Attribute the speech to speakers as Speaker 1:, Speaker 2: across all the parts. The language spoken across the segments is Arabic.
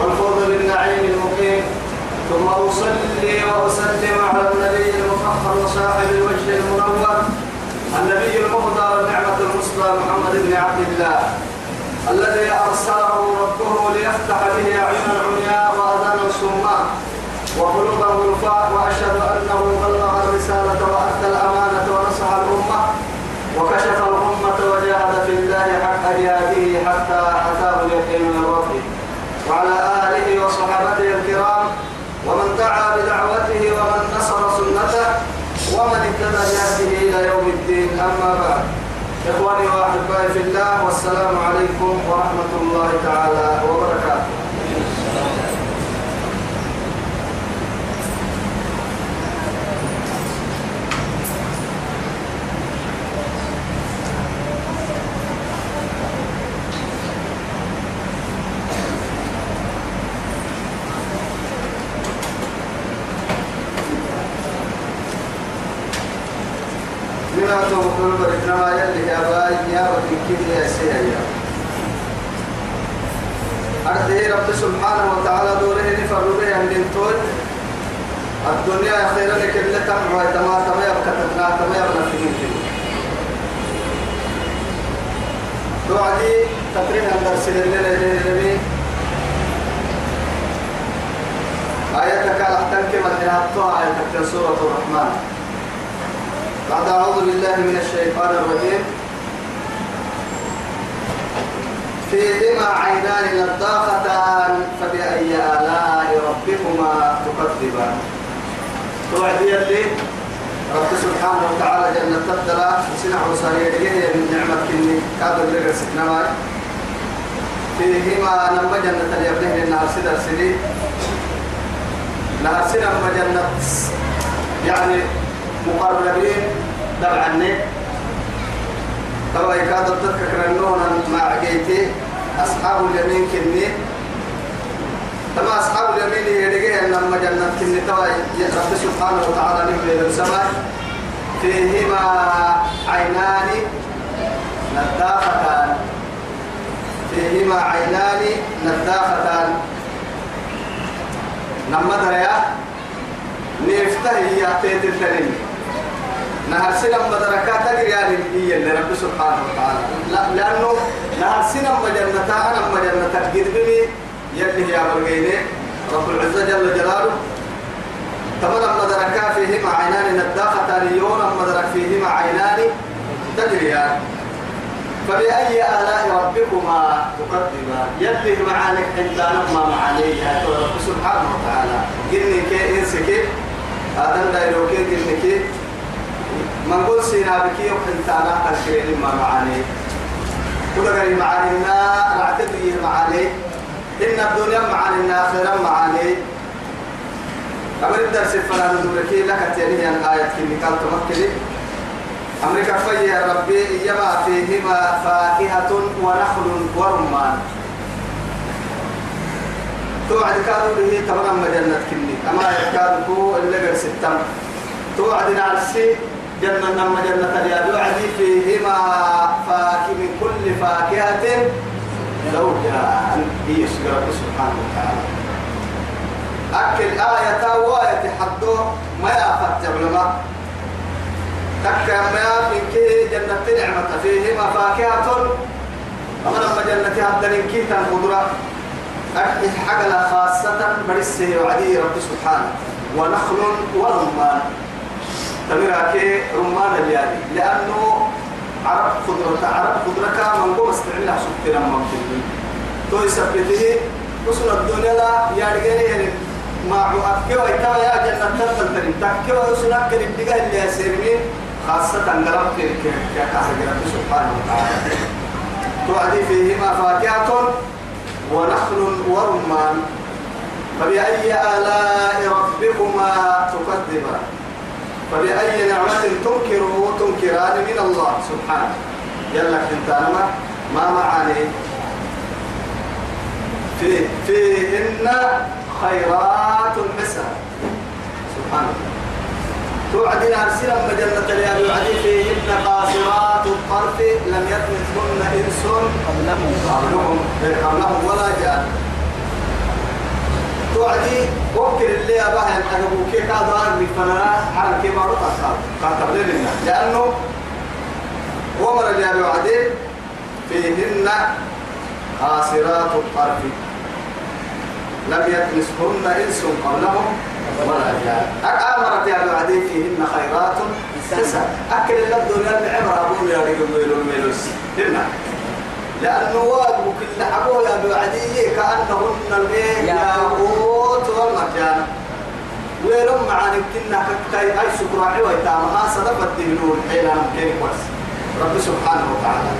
Speaker 1: والفوز بالنعيم المقيم. ثم أصلي وأسلم على النبي المفخر وصاحب الوجه المنور النبي المهدى والنعمة المصطفى محمد بن عبد الله الذي أرسله ربه ليفتح به أعين العمياء وأذان الصماء وقلوب الغرفاء وأشهد أنه بلغ الرسالة وأدى الأمانة ونصح الأمة وكشف الأمة وجاهد في الله حق جهاده حتى ربه وعلى آله وصحابته الكرام ومن دعا بدعوته ومن نصر سنته ومن اهتدى بهديه إلى يوم الدين. أما بعد إخواني وأحبائي في الله والسلام عليكم ورحمة الله تعالى. لما تقول بركنا يلي يا باي يا وتنكيد يا سيا أرده رب سبحانه وتعالى دوره نفرده عند التوي الدنيا خيرا لك اللي تمعوا تما تما يبقى تبنا تما يبقى في توعدي تقريبا درس للنبي آياتك على تنكم الحياة آياتك سورة الرحمن بعد أعوذ بالله من الشيطان الرجيم. فيهما عينان نضاختان فبأي آلاء ربكما تكذبان؟ توعدي اللي رب سبحانه وتعالى جنة تبدلا سنع وصاريه من نعمة كني كادر لك سكنما فيهما نما جنة اليابنين النهار سدر سدي. نهار سدر جنة يعني مقربين طبعا. طبعا كاد تذكر انه مع عقيتي أصحاب اليمين كني. تما أصحاب اليمين يدقي ان لما جنة كني توا رب سبحانه وتعالى نبي السماء. فيهما عينان نضاختان. فيهما عينان نضاختان. نما دريا نفتح هي تيت التنين. نهر سنم مدركات تجري هي اللي رب سبحانه وتعالى. لا لأنه نهر سنم مجنة أنا مجنة قد بني يلي هي مرقيني رب العزة جل جلاله. تمام مدركا فيهما عينان نداختان يوم مدرك فيهما عينان تجريان. فبأي آلاء ربكما تقدمان يلي معانك عند ما معانيه رب سبحانه وتعالى. كي إنسكي هذا دايلوكي كي من قول سينا بكي وحنتانا تنكرين ما معاني. كل غير معاني ما نعتدي معاني إن الدنيا معاني الآخرة معاني. أمر الدرس فلا ندركي لك تاني الآية كني قال تمكلي أمريكا في يا ربي يما فيهما فاكهة ونخل ورمان. توعد كانوا به تمام مجنة كني. أما يكادوا اللي قر ستم توعد نعرسي جنة نما جنة اليد وعدي فيهما فاكه من كل فاكهة. زوجان هي رب سبحانه وتعالى. أكل آية وآية حدو ما يأفت علماء. تك ما من كي جنة نعمة فيهما فاكهة. أما جنة هبدن كيتا خضرة أكل حقل خاصة برسه وعدي رب سبحانه. ونخل ورمان تمرا كي رمان اليادي لأنه عرب خضرة عرب خضرة كان من قوم استعلا سبتنا ممكن تو يثبته وصل الدنيا لا يارجعني يعني ما أكيو إتوا يا جنة تنتظر تكيو وصل أكل الدجاج اللي يسيرني خاصة عندنا في كاسجرة سبحانه وتعالى توعدي فيهما فاكهة ونخل ور فبأي آلاء ربكما تكذبان؟ فبأي نعمة تنكر تنكران من الله. سبحانه يلا انت ما ما معاني. في فيهن خيرات حسنة. سبحان الله توعدين أرسلا مجنة اليوم. يوعدين فيهن قاصرات الطرف لم يطمثهن إنس قبلهم. قبلهم. قبلهم ولا جان. توعدي وكر اللي أباها أبو كي كادوا أرمي فنانا حال كي معروف أصحاب كاتب لنا لأنه ومر اللي يوعدين فيهن قاصرات الطرف. لم يطمثهن إنس قبلهم ولا جان. أمرت يا بعدين فيهن خيرات. تسع أكل الدنيا العبرة أقول يا رجل ميلو ميلوس هنا لأنه واجب كل حبوه يا بعدي كأنهن المين ياقوت والمرجان ويرم معاني كنا كتاي أي شكرا عوي تامها صدفت دهنون حيلا نمكين كويس رب سبحانه وتعالى.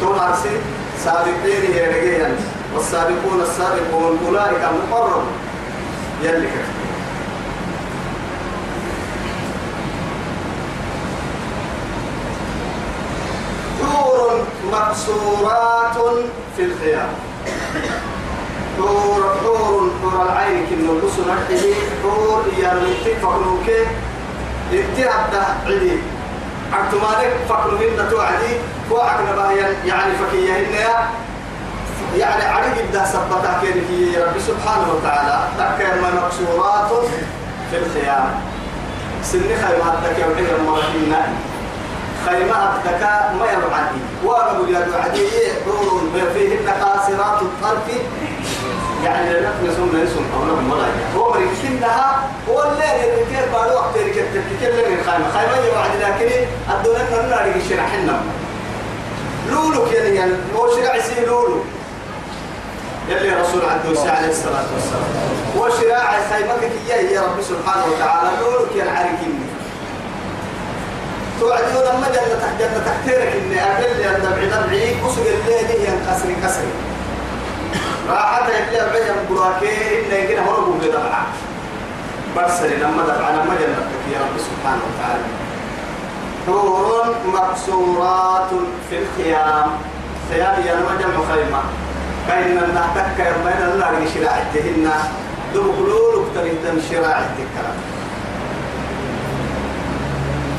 Speaker 1: تون أرسي سابقين يا رجال والسابقون السابقون أولئك المقرب يلي كتب حور مقصورات في الخيام. حور حور حور العين كن نلبس نحيه حور يا رمتك فقنوك. اتهد عدي عبتمالك فقنوهن توعدي وعك نبايا يعني فكيهن يعني عدي جدا سبتها كيرك يا رب سبحانه وتعالى. تكر مقصورات في الخيام. سن خيمات تكر حين المرحينا خيمات تكا ما يرعدي وأنا بجاد عدي حور فيهن قاصرات الطرف. يعني لا نقسم نسم قولهم ولا هو مريكنها هو الليل اللي كيف بعد وقت كنت تتكلم خيمة يوعد لكن الدنيا نرنا لك شرحنا لولو يعني يعني هو شرع يصير لولو. يلي رسول عبد عليه الصلاة والسلام. وشراع خيمتك إياه يا رب سبحانه وتعالى لولو كان عارفين توعدون لما جنة ينكسري كسري راحت اللي بعيا براكي إن يجينا هربوا بدبعة برسل لما دبعة لما جنتك يا رب سبحانه وتعالى. حور مقصورات في الخيام. خيام يا جمع خيمة. كأن نحتك يرمين الله شراعتهن. دخلوا لك شراعتك.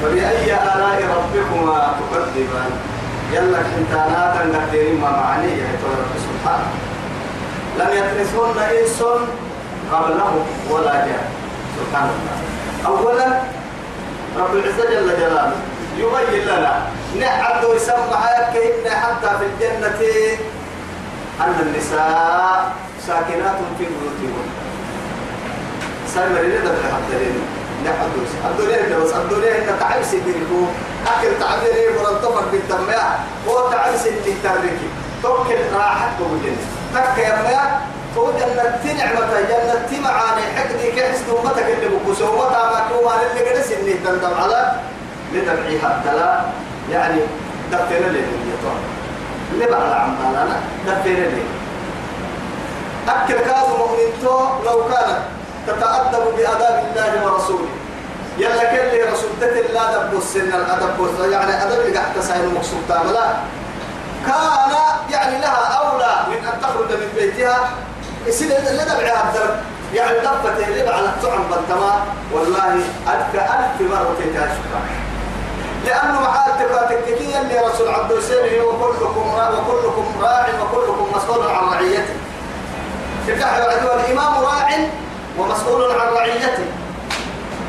Speaker 1: فبأي آلاء ربكما تكذبان؟ يلا كنتانا تنقدرين ما معني يا رب سبحانه لم يترثهن إنس قبله ولا جاء سبحان الله. أولا رب العزة جل جلاله يبين لنا نعد يسمى كأن حتى في الجنة أن النساء ساكنات في بيوتهن سامر لنا حتى لنا نحدث الدنيا إنه بس الدنيا إنه تعب سيدينكو أكل تعبيري مرتفع بالتمية هو تعب سيدي تركي توكل راحت بوجن تك يا ما هو جنة نعمة جنة معاني. حقدي كحس دومتك اللي بكوسه ومتى ما كوما اللي إني تندم على لتبعي حتى لا يعني دفنا لي اللي بعد عمالنا دفنا لي. أكل كاز مؤمن لو كانت تتأدب بأداب الله ورسوله. يلا كل رسول الله دب السن الأدب يعني أدب اللي قاعد تسعين مقصود لا كان يعني لها أولى من أن تخرج من بيتها. يصير اللي دبعها الدرب. يعني دفت اللي على الطعم بالتمام. والله ألف ألف مرة تشكر لأنه معاتك تكتيكيا اللي رسول عبد السلام وكلكم راع وكلكم راع وكلكم مسؤول عن رعيته. تفتح الإمام راع ومسؤول عن رعيته.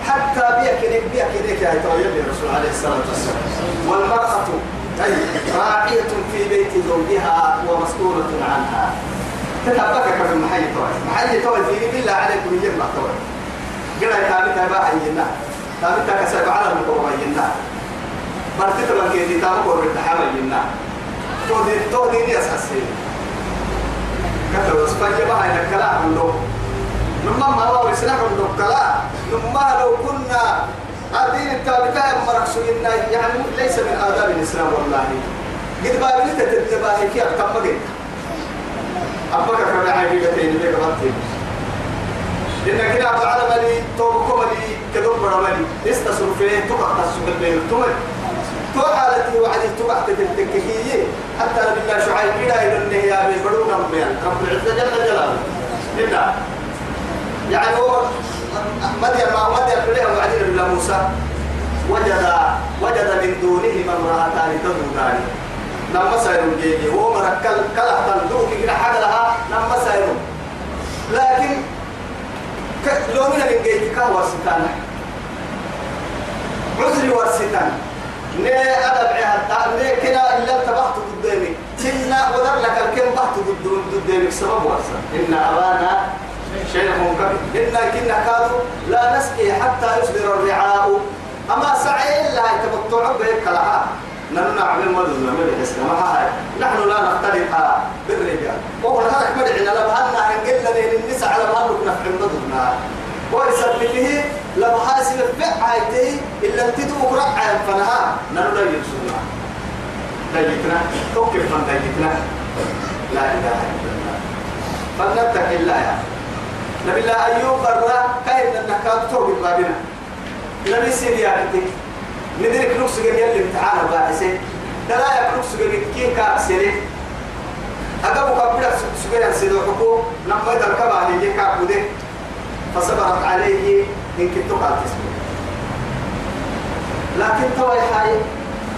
Speaker 1: حتى بيك بيك بيك يا الرسول عليه الصلاة والسلام. والمرأة أي راعية في بيت زوجها ومسؤولة عنها. تتبكك في المحي توي محي توي ديني بالله عليكم يجمع توي قرأ تابتا بقى ينا تابتا كسب على المقوم ينا برتت لك دي تابو قرر التحامل ينا تو دي تو دي دي أساسين كتب اسفاجة بقى إنك كلام له نما ما هو يسلح الدكلا نما لو كنا الدين التابتا مركز يعني ليس من آداب الإسلام والله. قد بابلت تتباهي كيف كم مجد أبقى كما عيبتين لك غطي كدوب برمالي استصر فيه تقع تصب البين تمر تو حالتي وعدي تقع تتككية حتى الله شعيب إلى إلى النهي بدون ربيان رب العزة جل جلاله. إلا يعني هو مدين ما مدين كلها وعدي الله موسى. وجد وجد من دونهما امرأتان تذودان لما سيروا جيجي هو مركل كلا تندوك كده حاجة لها لما سيروا. لكن لو من الجيجي كان ورستان عذري ورستان ني أدب عهد ني كنا إلا تبحت قدامي. كنا ودر لك الكم بحت قدامي سبب ورسا إن أبانا شيخ كبير إن كنا كانوا لا نسقي حتى يصدر الرعاء. أما سعي إلا يتمتع بك لها. نمنع من مدن الإسلام هاي. نحن لا نختلف بالرجال. وهو هذا مدعنا لبهنا هنقل لنا النساء على بهنا نفع مدننا حاسب الفع هايتي إلا تدوك رقعا فنها. نحن لا يرسلنا دايتنا. توقف من دايتنا. لا إله إلا الله. فلنتك الله يا نبي الله أيوب برا كاين النكات توقف بابنا نبي سيدي يعني ندرك نقص جميل الامتحان باعثه دلايا نقص جميل كي كاسري أقام قبل سجيا سيدو حكو لما يدرك عليه كعبده فصبرت عليه إن كنت قال تسمع لكن توي حي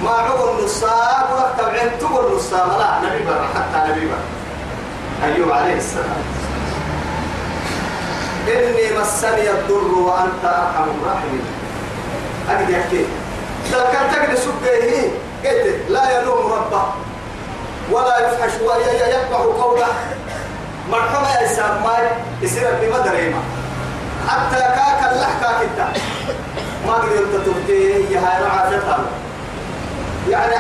Speaker 1: ما عقل نصاب وقت تبعين تقول نصاب لا نبي بر حتى نبي بر. أيوب عليه السلام. إني مسني الضر وأنت أرحم الراحمين. يحكي لو كان تجد سبه قلت لا يلوم ربه ولا يفحش ويتبع قوله. مرحبا يا ساماي يصير بمدريما حتى كاك اللحكا كتا ما قدرت تبتي يا هاي عافتها يعني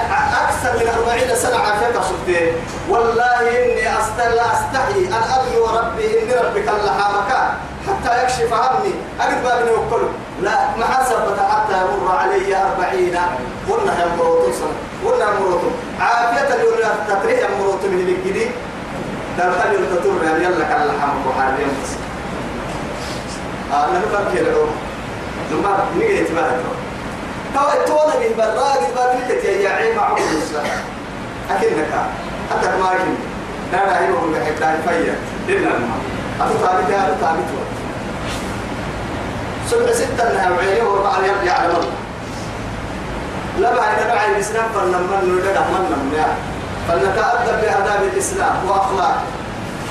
Speaker 1: أكثر من أربعين سنة عافيتها شفتين والله إني أستحي أستحي أن أدعو ربي إني ربك الله مكان حتى يكشف عني. أقد بابني وكله لا ما حسبت حتى يمر علي أربعين. قلنا يا مروتو سنة قلنا يا مروتو. عافية اليوم تتريح يا مروتو من الجديد دلتا اليوم تطور يا يلا كان لحمك وحال يوم بس آه نحن كده. ثم نيجي نتباهى تو تونا به براق بابلك يا عيب معقول أكنك حتى ما يمكن لا لا هي بقول لك لا فيا إلا ما أتو ثابت أتو ثابت سبع ستة أنها وعيه وربع يعلم الله لا بعد نوع الإسلام فلنمن نولد من نمنا فلنتأدب بآداب الإسلام وأخلاقه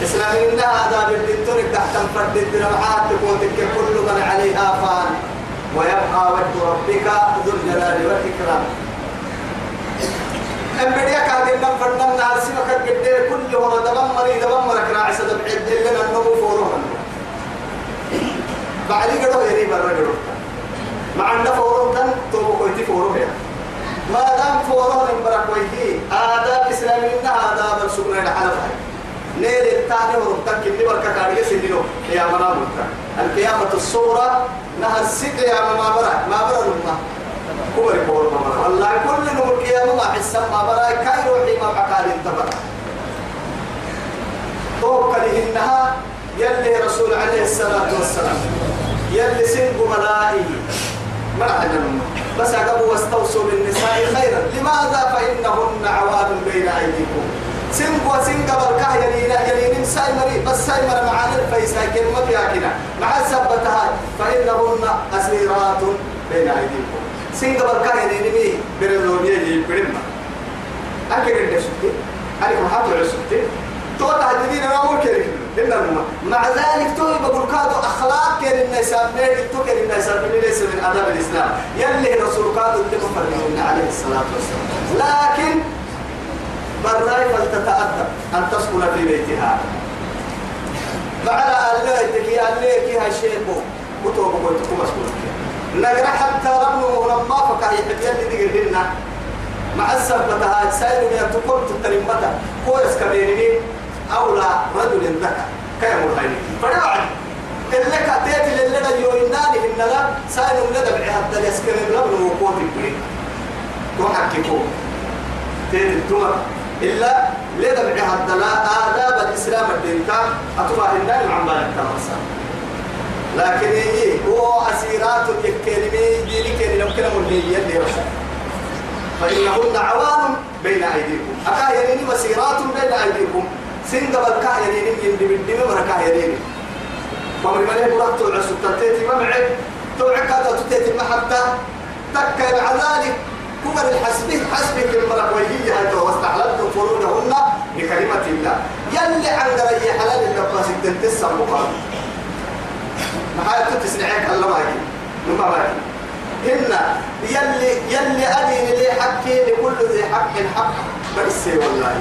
Speaker 1: إسلام إنها آداب الدين ترك تحت فرد الدرعات تكون كل من عليها فان ويبقى وجه ربك ذو الجلال والإكرام. أمبريا كان من فرنا نهار سمك الجدير كل هو دبمر دبمر كراعي سدب عد لنا النمو فورهم. بعدي قدو يري برا قدو مع أن فورهم تن توبو كويتي فورهم يا. ما دام فورهم برا كويتي آداب إسلامي إنها آداب السنة الحلفة نيل التاني وربطك كني بركة كارية سنينو يا منا القيامة الصورة نهر السد يا ما برا ما برا لما؟ هو يقول ما برا والله كل نور القيامة ما حسب ما برا كاي روحي ما عقال انتبه. توكل إنها يلي رسول عليه الصلاة والسلام. يلي سنق ملائي. ما عدنا بس أقبوا واستوصوا بالنساء خيرا. لماذا فإنهن عوان بين أيديكم؟ سنق وسنق بركة يلينا يلين سايمري بس سايمر معانا الفيسا كلمة يا كنا مع سبتها فإنهن أسيرات بين أيديكم. سنق بركة يلين مي برلونية يبرم أكيد قد شفتي أنا حاطه عشفتي توقع الدين أنا أقول كده إلا مع ذلك توي بقول كادو أخلاق كان الناس نادي تو كان الناس ليس من آداب الإسلام. يلي رسول كادو اللي عليه الصلاة والسلام. لكن براي فلتتأدب أن تسكن في بيتها. فعلى أليتك يا أليك يا شيخ كتب قلتكم مسكون نقرأ حتى ربنا لما فكا يحب يلي دقرنا مع السبب هاي سائل يا تقول تترمتا كويس كبيرين أولى رجل ذكر كيف مرهيني فنوعد اللي كتيت اللي لنا يويناني إن لا سائل لنا بعهد يسكن لبن وقوت البريد وحكيكو تيت التمر إلا لدى بعهد لا آداب الإسلام الدين كان أتبع النار عن بالك تمسا لكن إيه هو أسيرات يكلمي دينك اللي ممكن أقول لي يلي رسول فإنهن عوان بين أيديكم. أكا يليني مسيرات بين أيديكم. سند بالكا يليني يندي بالدم بركا يليني ومن من مرات العسل تتيتي ممعي توعك هذا تتيتي محبة تكا مع ذلك. كبر الحسبه حسبك المرك وهي هذا واستحللتم فروجهن بكلمة الله. يلي عن دري حلال اللباس التنتسى مقام ما حاجة تسنعك الله ما يجي. ما يجي. هن يلي يلي أدين لي حكي لكل ذي حق حق. بس والله.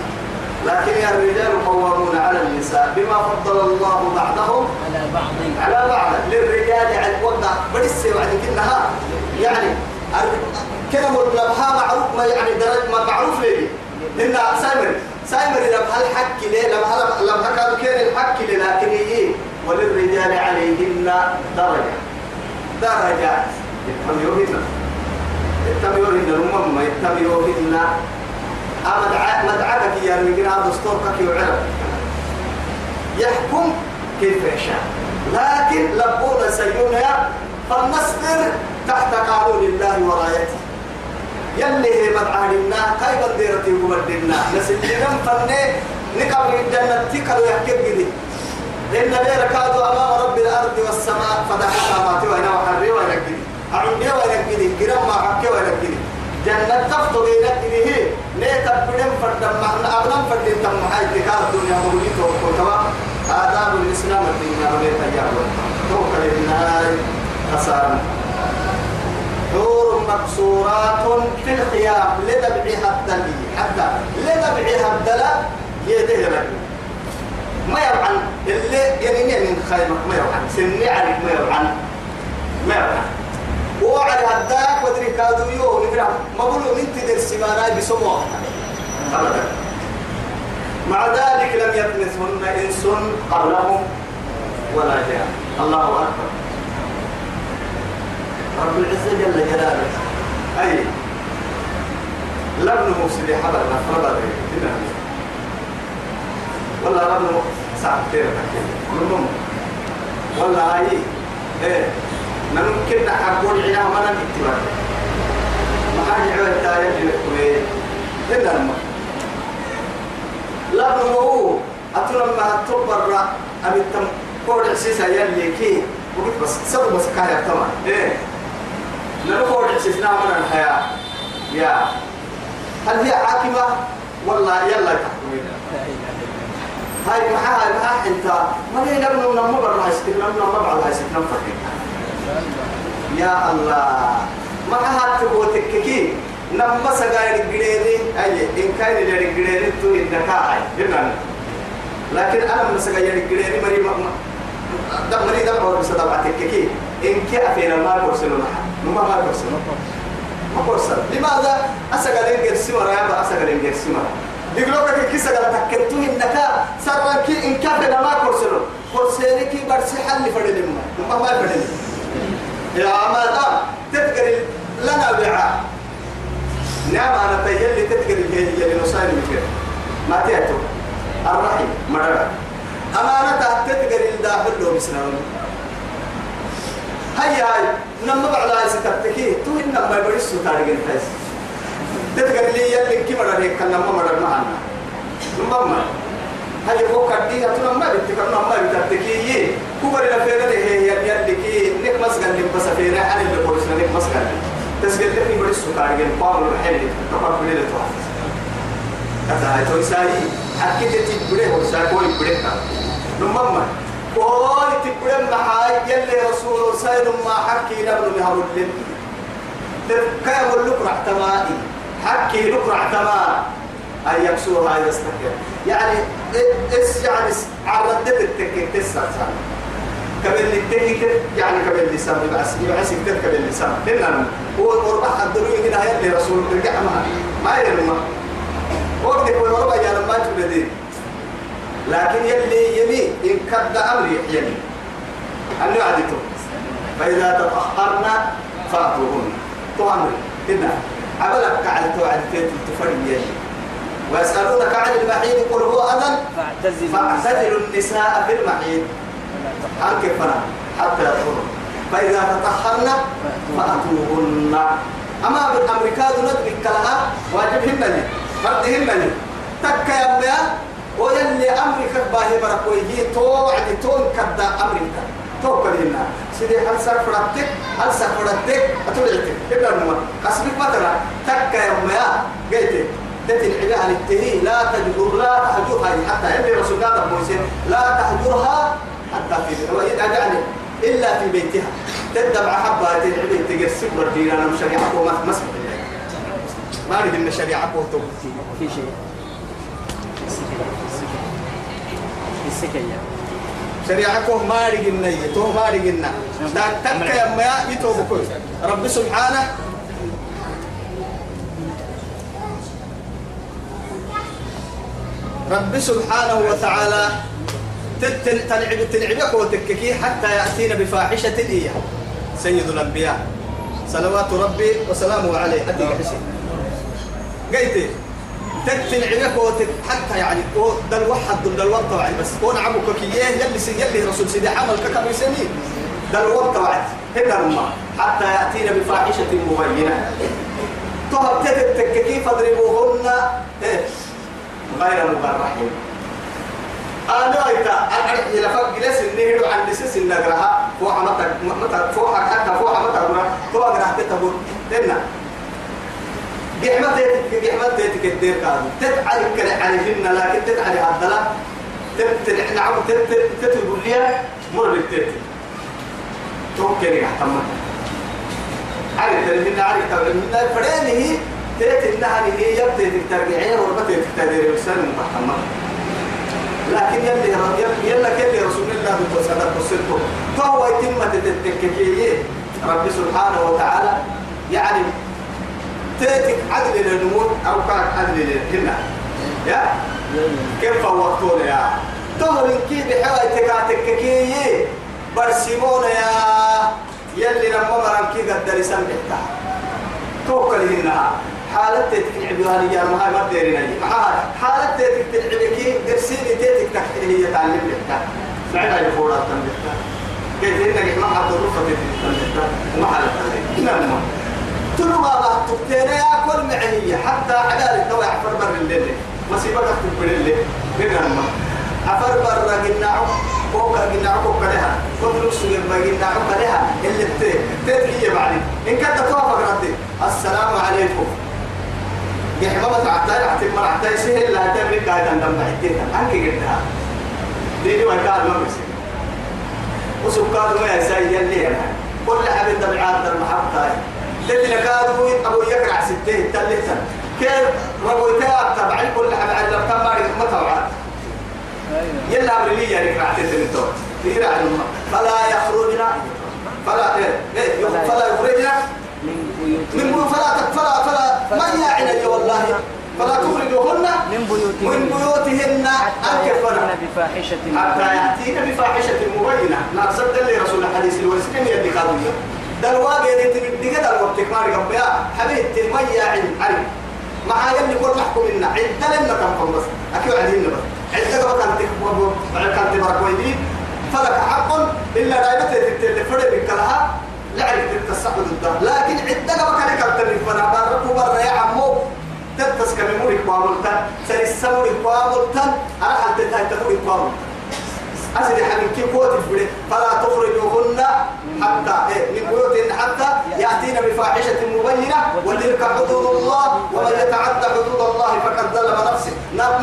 Speaker 1: لكن يا الرجال قوامون على النساء بما فضل الله بعضهم
Speaker 2: على بعض.
Speaker 1: على بعض. للرجال على الوضع بس وعد كنها يعني كلمة لبها معروف ما يعني درجة ما معروف لي إن سايمر سايمر لبها الحق ليه؟ لبها لبها كانوا كان الحق ليه لكن إيه وللرجال عليهن درجة. درجات يتميوهن يتميوهن الأمم ما يتميوهن أمدع مدعبك يا المجرى دستورك يعرف يحكم كيف يشاء. لكن لبونا سيونها فلنصبر تحت قانون الله ورايته. يلي هي مدعانا كيف ديرتي ومدنا نسلنا فني نقبل الجنة تكلوا يحكي إن ليلة كادوا أمام رب الأرض والسماء فدحتها ما توينا وحري وينكدي أعندي وينكدي كرم ما حكي وينكدي جنة تفضل إلى هي. نيتا بدم فردم معنا أبنم فردم تم حي تكاد الدنيا موليت وكتوا آداب الإسلام الدنيا وليتا يعلم توكل النهار خسارة مكسورات في الخيام. لدبعها الدلي حتى لدبعها الدلا يدهرك ما يبعن اللي يعني من خيمك ما يبعن سني عليك ما يبعن ما يبعن وعلى هداك ودري كادو يو نقرأ. ما بقولوا من تدر سمانا بسموه أبدا. مع ذلك لم يطمثهن إنس قبلهم ولا جاء الله أكبر. رب العزة جل جلاله. أي لبن مفسد حبل نفرد ولا لبن ساعتين كده ولا أي إيه نمكن نحقون عنا ما نكتب ما حاجة عوال تايا جلقوه إلا لما لا بمو أتنا ما تبرر أبي تم قول عسيسا يلي كي وقلت بس سبب بس كايا تمام. إيه. نقول عسيسنا من الحياة. يا. هل هي حاكمة والله يلا تحكمين هاي معها هاي معها انت ما هي نبنو نمو برا هاي نمو نمو بعد هاي ستنا فكك يا الله. ما هات تبوتككي نما سجاير جريدي أي إن كان جريدي تو النكاح جنان لكن أنا من سجاير جريدي مري ما دم مري دم أو بس دم تككي. إن كي أفينا ما كورسلنا ما ما كورسلنا ما كورسل لماذا أسجاير جرسي مرا يا أسجاير جرسي مرا يقولوا لك كيس قال تكتو النكاح سر كي إن كافنا ما كورسلنا كورسيني كي برسي حل فدلنا ما ما فدلنا يا عماد تذكر لنا بيعا نعم أنا تيجي تذكر اللي نصاني بكير ما تأتو الرحيم مرة أمانة تذكر الداخل له بسنون هيا هاي نما بعد هاي ستبتكي تو إنما يبرس تاريخ الفاس تذكر لي يلي كي مرة هيك كنا ما مرة معنا. نما هاي هو كدي أتونا ما بتكلم ما بتبتكي كبر الفيرة هي يلي كي. نك مسجد نك بس فيرة عن اللي بقولش نك مسجد تسجل لك يبرس تاريخ القام الحين تقرب اللي تروح كذا هاي توي ساي. أكيد تبرئ هو ساي كوي برئ نما كوي تبرئ معاي يلي رسول ساي ما حكي لبن لها ولن كيف لك رحتمائي حكي لك رحتمائي أن يكسوها يستكر يعني إس يعني عردت التكك تسعة سنة. كبل التكك يعني كبل لسان يبعس يبعس كتير كبل لسان لأن هو قربة الدنيا هنا يلي رسول ترجع ما ما يرمى. وقت يقول ربع يا ما تبدي. لكن يلي يمي إن كد أمر يحيي أن يعدته فإذا تطهرنا فأتوهن. تؤمر هنا عملك كعد توعدتين تفرق يلي. ويسألونك عن المحيط قل هو أذن.
Speaker 2: فاعتزلوا.
Speaker 1: النساء في المحيط أنك فنا حتى يطهرن. فإذا تطهرن فأتوهن. أما بالأمريكا ندرك لها واجبهن لي. فردهن لي. تك يا ويلي أمريكا باهي بركوي هي تو عدي تون كدا أمريكا. تو كلنا سيدي هل سافرتك هل سافرتك أتولعتك إبنا نما أسبك مثلا تك يا أمي قلت تتل العلاء التهي لا تجبر لا تهجرها حتى يلي رسول الله موسى لا تهجرها حتى في يعني إلا في بيتها. تدبع حبة تدعي تقر سبر دينا أنا شريعة وما مسمى ما أريد إن شريعة وتو
Speaker 2: في شيء. السكية
Speaker 1: شريعة كوه ما إن تو ما أريد إن تك يا ما يتوب كويس رب سبحانه رب سبحانه وتعالى تلعب تلعبك وتككي حتى يأتينا بفاحشة إيه سيد الأنبياء صلوات ربي وسلامه عليه أدي حسين قيتي تلعبك وتك حتى يعني دل واحد دل وقت وعد بس كون عمك كيه يلي سي يلي رسول سيدي عمل ككم سنين دل وقت وعد هنا حتى يأتينا بفاحشة مبينة. تهب تتككي فاضربوهن إيه غير مبرحين أنا إذا أنا إلى فوق جلس النهر عن لسس النجرها فوق متى متى فوق حتى فوق متى قرا فوق بحمد تيتك الدير كانوا تتعلي كل عليهن لكن تتعلي عدلا تت نعم تت تتقول لي مر بالتيت توكل يحتمل عارف تلمين عارف تلمين فرينه تيت إنها هي يبدأ ترجعين وربطة تقدر يسلم محمد لكن يلي يلا كل رسول الله صدق وصدقه فهو يتم تتككيه رب سبحانه وتعالى يعني تاتك عدل للنمور أو كان عدل للهنا يا؟ كيف وقتون يا؟ تهر كي بحوى تكاتككيه برسمون يا يلي لما مرن كي قد لسان بحتها توكل هنا. تتكلم بها ما هاي ما تدري نجي معها حالة تتكلم كي درسيني تتك تحت هي تعلم لك فعلا يقول تنبتا كيف إنك ما حد الرفة تتكلم ما حالة نعم. تلو ما الله تبتين يا كل معنية حتى عدالة تو يعفر بر الليل. مصيبة تكتب الليل. نعم عفر بر قناعه فوق قناعه فوق لها فوق نفسه يبقى قناعه لها اللي تت تت بعدين إن كنت توافق ردي. السلام عليكم. يحمد عتاي عتاي مر عتاي سهل. لا تمر قاعد عندهم بعدين أنك قلتها. ديني وكاد ما بس وسكاد ما يساي يلي أنا. كل حبيب دمعات المحبة. الذي كادوا أبو يقرع ستين تلتا. كيف؟ ربويتها تبع كل حبيب على ماري ما توعد يلا أمر لي يعني قرعت التلتو فلا يخرجنا. فلا إيه؟ فلا يخرجنا من بيوت فلا فلا فلا ما يعين والله؟ فلا تخرجوهن
Speaker 2: من بيوتهن.
Speaker 1: من بيوتهن.
Speaker 2: حتى يأتين بفاحشة
Speaker 1: حتى يأتين بفاحشة مبينة. نعصد لي رسول الحديث الورسلين يدي قادمية دلوا بيدي تبدي قدر وقتك ماري قبيا. حبيبتي ما يعين علي ما يلي كل محكم لنا. عدة لنا كم بس. أكيد عدين بس. عدة قبل كانت كانت بركويدين فلك حق إلا دائما تتفرد بكلها لعرف تتصحب ضده لكن عدة قبل كانت كانت فنا بارك برا يا عمو. تتس كمموري كواملتا سيسموري كواملتا أنا حلت تاي تموري كواملتا أسد حبيب كيف قوت الفريق فلا تخرجوهن حتى إيه من بيوتهن حتى يأتين بفاحشة مبينة وتلك حدود الله ومن يتعدى حدود الله فقد ظلم نفسه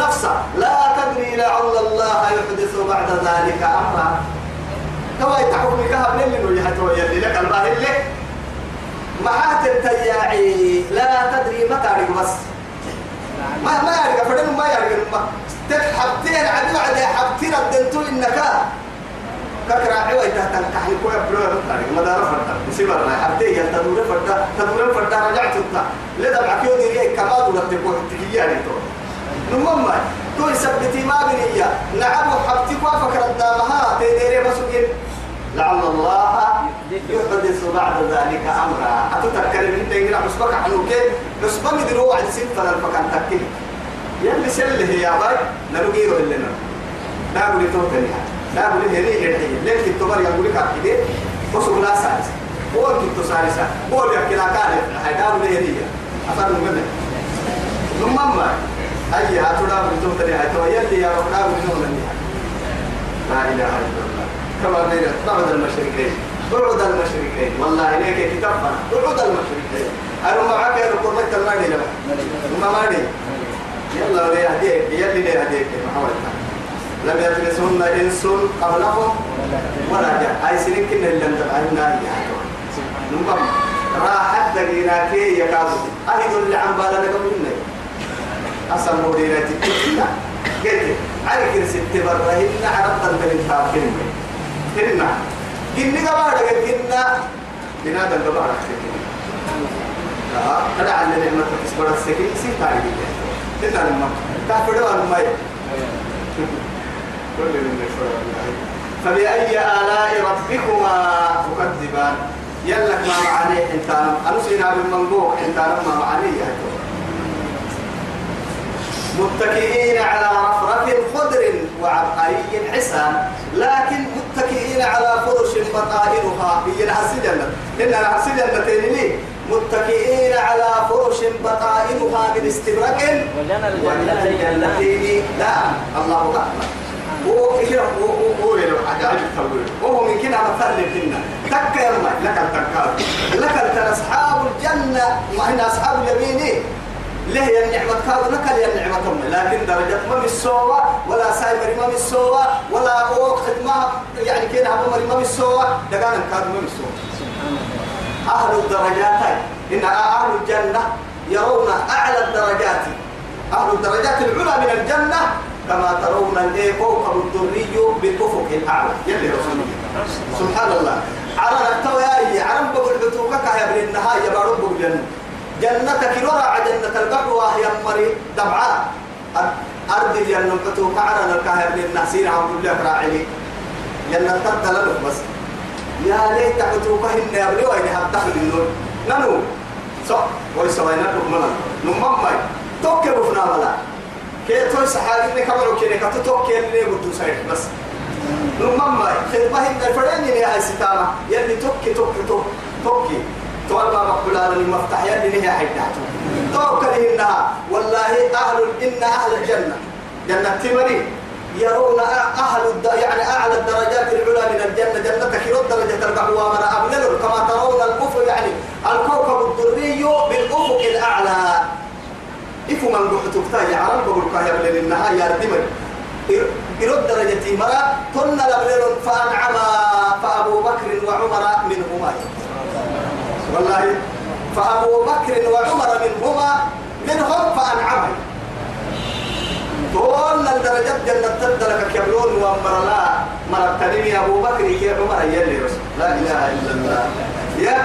Speaker 1: نفسه. لا تدري لعل الله يحدث بعد ذلك أمرا. كما يتحكم كهب للي نجحته يلي لك الباهل لك محات التياعي لا تدري متى بس. ما ما يعرف فدن ما يعرف. ما تحبتين عدو عدي حبتين الدنتو إنك. ككرا عوي تحتن كحل كوي بلو مطاري ما دار فردا. يصير أنا حبتين يل تدور فردا. تدور فردا رجعت انت لذا بعكيو دي كما دور تبغى تجي يعني تو. نمم ما تو يثبتي ما بنية. نعم حبتي كوا فكرنا مها تديري مسؤول. لعل الله يحدث بعد ذلك أمرا. اتذكر من تنقل حسبك عنك حسبك مدرو عن سنة الفكان تكيه يلي سله يا باي نلقيه لنا لا؟ أقول توتني لا أقول هني هني لين كتبر يقول لك كده وسوق لا سالس. هو كنت سالسة هو يحكي لك هاي لا أقول هني أفر من ثم ما أي هاتونا بتوتني هاي تو يلي يا رب لا أقول نوم لا إله إلا الله. كما بين بعض المشركين. بعد المشركين. والله إليك كتابنا بعد المشركين. أنا معك؟ يا رب ما تلماني لما ما ماني يلا لي هديك يلي لم يدرسهن إنس قبلهم ولا جاء أي سنين كنا اللي لم تبعنا نمم راحت دقينا كي يكادو أهد اللي عم بالنا قبلنا أسمو دينا تكتنا قلت عليك ست برهن أنت من كلمة كلمة كنا قبارة كنا بنادى قبارة كنا كذا على نعمة تسبر السكين سيتاري كنا لما تفردوا الماء كل من فبأي آلاء ربكما تكذبان؟ يلك ما معاني انت أنسينا بالمنبوع انت ما معاني يا متكئين على رفرف خضر وعبقري حسان لكن متكئين على فرش بطائنها. هي العسل جنة. إن العسل جنة ليه؟ متكئين على فرش بطائنها من استبرق
Speaker 2: ولنا
Speaker 1: الجنتين لا الله أكبر. هو كده هو هو عجائب التوبة وهو من كده مثل لنا تك يلا لك التكار لك أصحاب الجنة وإن أصحاب اليمين له يا النعمة كاد لك يا النعمة أم لكن درجة ما بالسوى ولا سايبر ما بالسوى ولا هو خدمة يعني كده أبو مري ما بالسوى دقان كاد ما أهل الدرجات إن أهل الجنة يرون أعلى الدرجات. أهل الدرجات العلى من الجنة كما ترون الايه كوكب الدري بالافق الاعلى يلي رسول الله. سبحان الله على التوياي على بقول بتوكك يا ابن النهايه بارو بقول جنتك نورا جنة البحر وهي مري دبعاء أرض جنة بتوك على الكاهر للناسين عم كل راعي جنة تدل بس. يا ليت بتوك هن يا ابني وين هفتح النور؟ ننو؟ صح. ويسوينا لكم ملا نمم توك بفنا ملا كي توي سحابي كبروا كي كتو كي اللي بدو سايد بس. نمم خدمة هن الفرين يا هاي ستامة. يلي توك توك توك توكي. تولى مقبول هذا المفتاح يلي هي حيداته توكل إنها. والله أهل إن أهل الجنة. جنة تمري. يرون أهل الد... يعني أعلى الدرجات العلى من الجنة. جنة كيلو درجة القهوة من أبلل كما ترون الأفق يعني الكوكب الدري بالأفق الأعلى. إفو من قحتك تاي عرب بقول كهير للنهاية يا ردمر إلى الدرجة مرة تن لبلل فأنعم فأبو بكر وعمر منهما. والله فأبو بكر وعمر منهما منهم فأنعم. طول الدرجات جنة تدلك كبلون وأمر لا. مرتنين يا أبو بكر يا عمر رسول. لا إله إلا الله. يا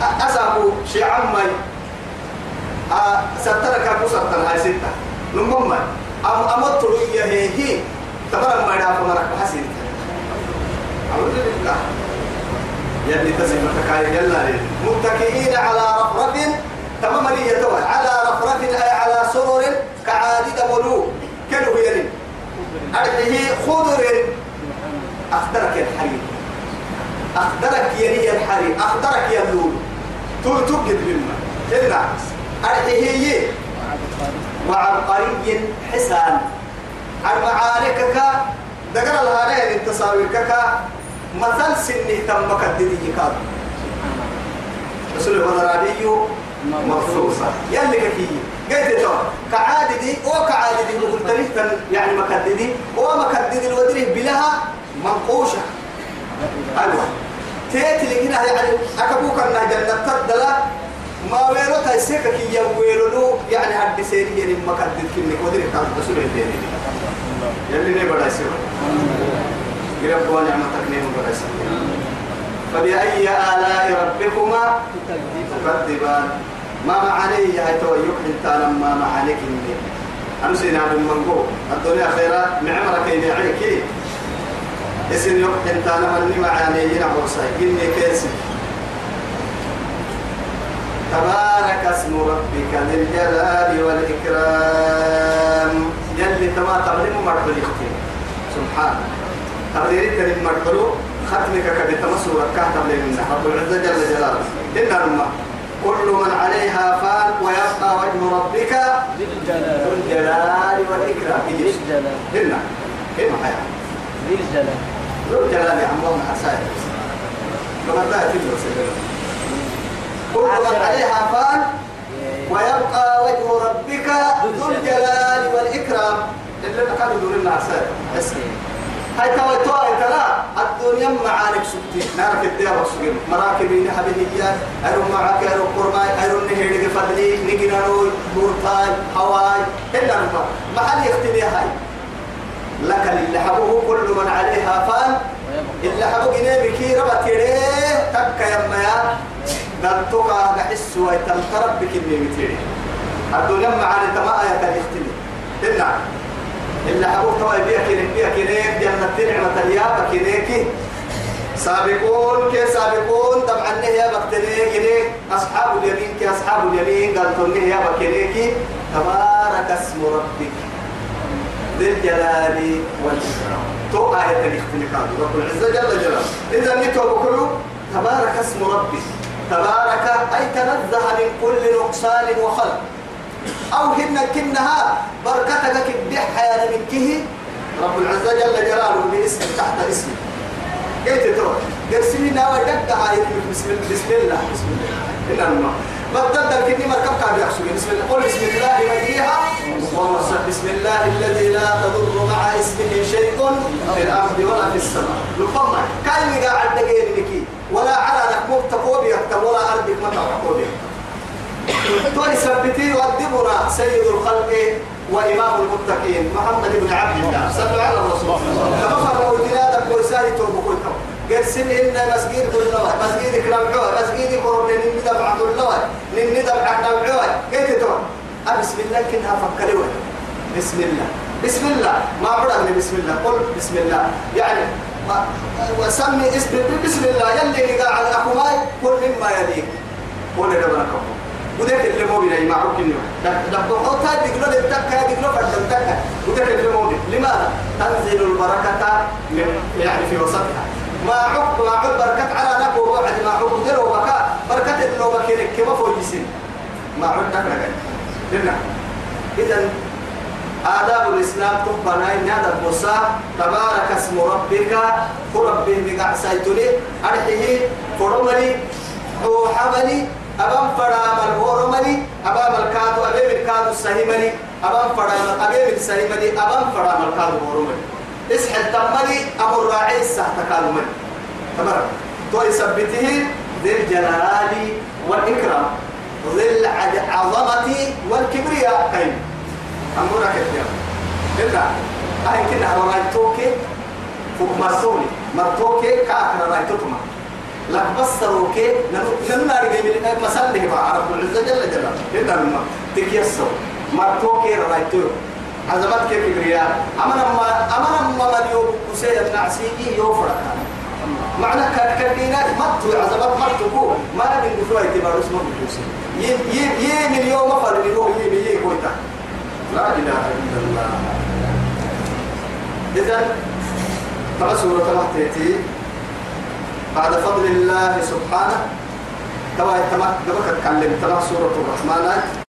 Speaker 1: أسابو شي عمي سترك أبو ستر هاي ستة. نمم أم أمط يا هي هي تبرم ما يدافع مرك حسين أعوذ بالله. يلي تسمى تكاي يلا متكئين على رفرف. تمام لي على رفرف أي على سرر كعادد ملوك. كانوا يلي أرحيه خضر. أخدرك الحريم أخدرك يلي الحريم أخدرك يا اللول تول تجد مما كذا أرحيه وعبقري حسان. المعاركك دقر الهارين التصاوير مثل سنة تم كددي يكاد رسول الغرابي مفروسة يلي كي قلت تو كعاددي أو كعاددي بقول يعني مكددي أو مكددي الودري بلها منقوشة. أيوه. تيت اللي هنا يعني أكبوك أنها جنة تدلا ما ويرو تايسيك كي يويرو يعني حد سيري يعني مكدد كنك ودري كان رسول الله يلي نبدا يسير. رب ونعمتك نعم برسل فبأي آلاء ربكما تكذبان؟ ما معني يا تويك انت لما معانيك مني أمسينا بالمنقو الدنيا خيرا نعمرك إذا عليك اسم يوك انت لما معاني ينعو سايقيني كيسي. تبارك اسم ربك ذي الجلال والإكرام. يلي تما تبلي مرحل يختي سبحان. تبلي تري مرحل ختمك كبي تما سورة كهتم من رب العزة جل جلاله. إن الماء كل من عليها فان ويبقى وجه ربك
Speaker 2: ذي الجلال.
Speaker 1: والإكرام.
Speaker 2: ذي الجلال.
Speaker 1: هنا هنا حياة
Speaker 2: ذي الجلال.
Speaker 1: ذو الجلال يا عمو حسائر كما تأتي له عليها فان ويبقى وجه ربك ذو الجلال والإكرام. اللي يقولون لنا حسائر هاي توا توا ترى الدنيا معارك سبتي نارك الديار وسجن مراكبين حبيبيات أيرو معك أيرو قرماي أيرو نهير فضلي نجنانو بورتاي هواي. إلا نما محل يختلي هاي. لك اللي حبوه كل من عليها فان اللي حبوه جنيه بكي ربط يريه تك يما يا نتوقع نحس ويتمترب بك اللي متيري الدنيا معارك ما آية يختلي إلا إلا حبوك بيا كينك بيا كينك جنة نعمة اليابا كينك سابقون كي سابقون طبعا يا بكتنيك أصحاب اليمين كي أصحاب اليمين قال تنيه يا بكتنيك تبارك اسم ربك. ذي الجلال والإكرام. تو آية الاختلاف رب العزة جل جلاله. إذا نتوب كله تبارك اسم ربك. تبارك أي تنزه من كل نقصان وخلق. أو هن كنها بركتك كدح يا نبكه رب العزة جل جلاله باسم تحت اسمه. قلت تروح قرسمينا ودق هاي بسم الله بسم الله بسم الله. إن الله. بدل كني مركب يحسب بسم الله قل بسم الله مجيها ومصر بسم الله الذي لا تضر مع اسمه شيء في الأرض ولا في السماء. لقمة. كان قاعد دقيق لكي ولا على نكموك تقوبي ولا أرضك ما تقوبي توي سبتي يؤدبنا سيد الخلق وإمام المتقين محمد بن عبد الله. صلى على الرسول. كما فروا جنادك ويساري توبكوي قرسل إن مسجد كل مسجد كلام عوى مسجد قرب لن ندب عبد الله لن ندب عبد عوى كيف تقول بسم الله كنها فكروا بسم الله. بسم الله. ما عرفني بسم الله. قل بسم الله. يعني وسمي اسم بسم الله. يلي قاعد أخو ماي كل مما يليك. قول لنا وده اللي مو بيني معروف كنيو دكتور أو تاي دكتور التكة دكتور فرد التكة وده اللي مو لماذا؟ تنزل البركة يعني في وسطها. ما عق ما عق بركة على نبو وعد ما عق درو بكاء بركة اللي بكيرك كما فوق يسين ما عق نكرة لنا. إذا آداب الإسلام تبنا إن هذا الموسى تبارك اسم ربك فربه بقع سيتني أرحيه فرمني هو حملي أبام السهيمني أبام فرام أبام السهيمني أبام فرام الكادو هورمني اسحل تمني أبو الراعي السحت كالمني تمام؟ تو يثبته ذي الجلال والإكرام ذي العظمة والكبرياء كيف أمورا كيف إلا أهي كنا رأيتوكي فوق مرسولي. مرتوكي كاكنا رأيتوكما لك بصروا كي نمنا رجع من مسألة عرف العزة جل جلاله إذا ما تكيسوا مرتو كي رأيتو. عزمت كي كبرياء أمنا ما أمنا ما من يوم كسيد نعسيه يوفرك معنى كدينا متو عزمت متو كو ما نبي نفوي تبارو اسمه بكوسي يم يم يم اليوم أفضل هو يم يم كويتا. لا إله إلا الله. إذا ترى سورة تأتي بعد فضل الله سبحانه توا تما دبك تكلم ترى سورة الرحمن.